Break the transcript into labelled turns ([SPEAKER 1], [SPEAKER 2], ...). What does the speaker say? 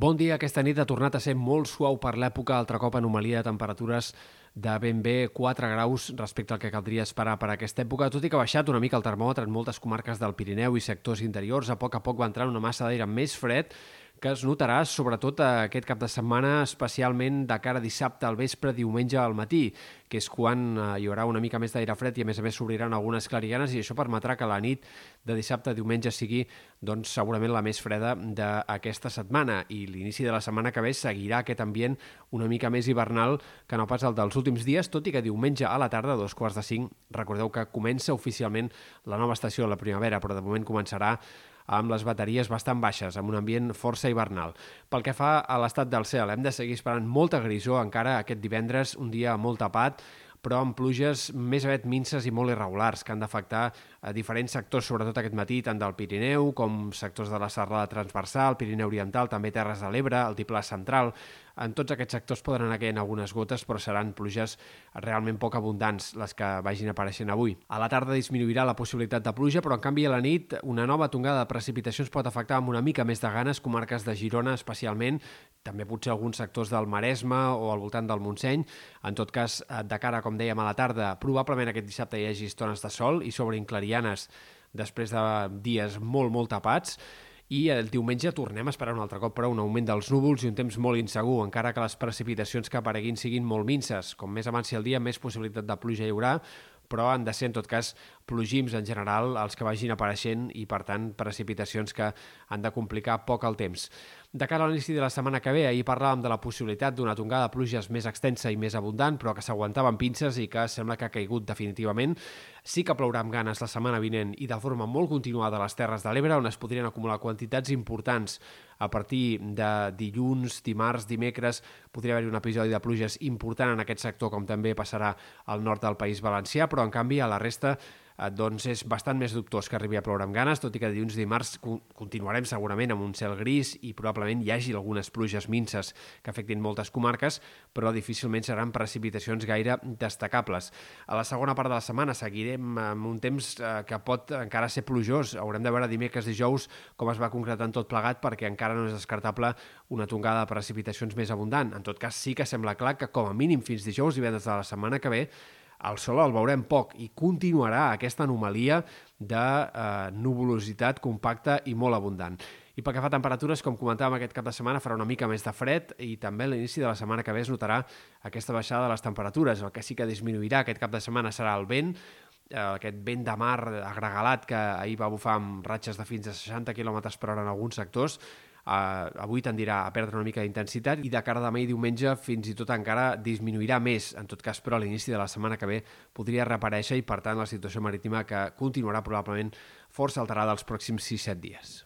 [SPEAKER 1] Bon dia. Aquesta nit ha tornat a ser molt suau per l'època, altre cop anomalia de temperatures de ben bé 4 graus respecte al que caldria esperar per a aquesta època, tot i que ha baixat una mica el termòmetre en moltes comarques del Pirineu i sectors interiors. A poc a poc va entrar una massa d'aire més fred que es notarà sobretot aquest cap de setmana, especialment de cara a dissabte al vespre, diumenge al matí, que és quan eh, hi haurà una mica més d'aire fred i a més a més s'obriran algunes clarianes i això permetrà que la nit de dissabte a diumenge sigui doncs, segurament la més freda d'aquesta setmana i l'inici de la setmana que ve seguirà aquest ambient una mica més hivernal que no pas el dels últims dies, tot i que diumenge a la tarda, a dos quarts de cinc, recordeu que comença oficialment la nova estació de la primavera, però de moment començarà amb les bateries bastant baixes, amb un ambient força hivernal. Pel que fa a l'estat del cel, hem de seguir esperant molta grisó encara aquest divendres, un dia molt tapat, però amb pluges més aviat minces i molt irregulars que han d'afectar a diferents sectors, sobretot aquest matí, tant del Pirineu com sectors de la serrada transversal, Pirineu Oriental, també Terres de l'Ebre, el Tiplà Central. En tots aquests sectors poden anar caient algunes gotes, però seran pluges realment poc abundants les que vagin apareixent avui. A la tarda disminuirà la possibilitat de pluja, però en canvi a la nit una nova tongada de precipitacions pot afectar amb una mica més de ganes comarques de Girona especialment, també potser alguns sectors del Maresme o al voltant del Montseny. En tot cas, de cara, com dèiem, a la tarda, probablement aquest dissabte hi hagi estones de sol i sobre clarianes després de dies molt, molt tapats i el diumenge tornem a esperar un altre cop, però un augment dels núvols i un temps molt insegur, encara que les precipitacions que apareguin siguin molt minces. Com més avanci el dia, més possibilitat de pluja hi haurà, però han de ser, en tot cas, plogims en general els que vagin apareixent i, per tant, precipitacions que han de complicar poc el temps. De cara a l'inici de la setmana que ve, ahir parlàvem de la possibilitat d'una tongada de pluges més extensa i més abundant, però que s'aguantava amb pinces i que sembla que ha caigut definitivament. Sí que plourà amb ganes la setmana vinent i de forma molt continuada a les Terres de l'Ebre, on es podrien acumular quantitats importants a partir de dilluns, dimarts, dimecres, podria haver-hi un episodi de pluges important en aquest sector, com també passarà al nord del País Valencià, però en canvi a la resta doncs és bastant més dubtós que arribi a ploure amb ganes, tot i que dilluns i dimarts continuarem segurament amb un cel gris i probablement hi hagi algunes pluges minces que afectin moltes comarques, però difícilment seran precipitacions gaire destacables. A la segona part de la setmana seguirem amb un temps eh, que pot encara ser plujós. Haurem de veure dimecres dijous com es va concretant tot plegat perquè encara no és descartable una tongada de precipitacions més abundant. En tot cas, sí que sembla clar que com a mínim fins dijous i divendres de la setmana que ve el sol el veurem poc i continuarà aquesta anomalia de eh, nuvolositat compacta i molt abundant. I pel que fa a temperatures, com comentàvem aquest cap de setmana, farà una mica més de fred i també a l'inici de la setmana que ve es notarà aquesta baixada de les temperatures. El que sí que disminuirà aquest cap de setmana serà el vent, eh, aquest vent de mar agregalat que ahir va bufar amb ratxes de fins a 60 km per hora en alguns sectors, Uh, avui tendirà a perdre una mica d'intensitat i de cara a demà i diumenge fins i tot encara disminuirà més. En tot cas, però, a l'inici de la setmana que ve podria reaparèixer i, per tant, la situació marítima que continuarà probablement força alterada els pròxims 6-7 dies.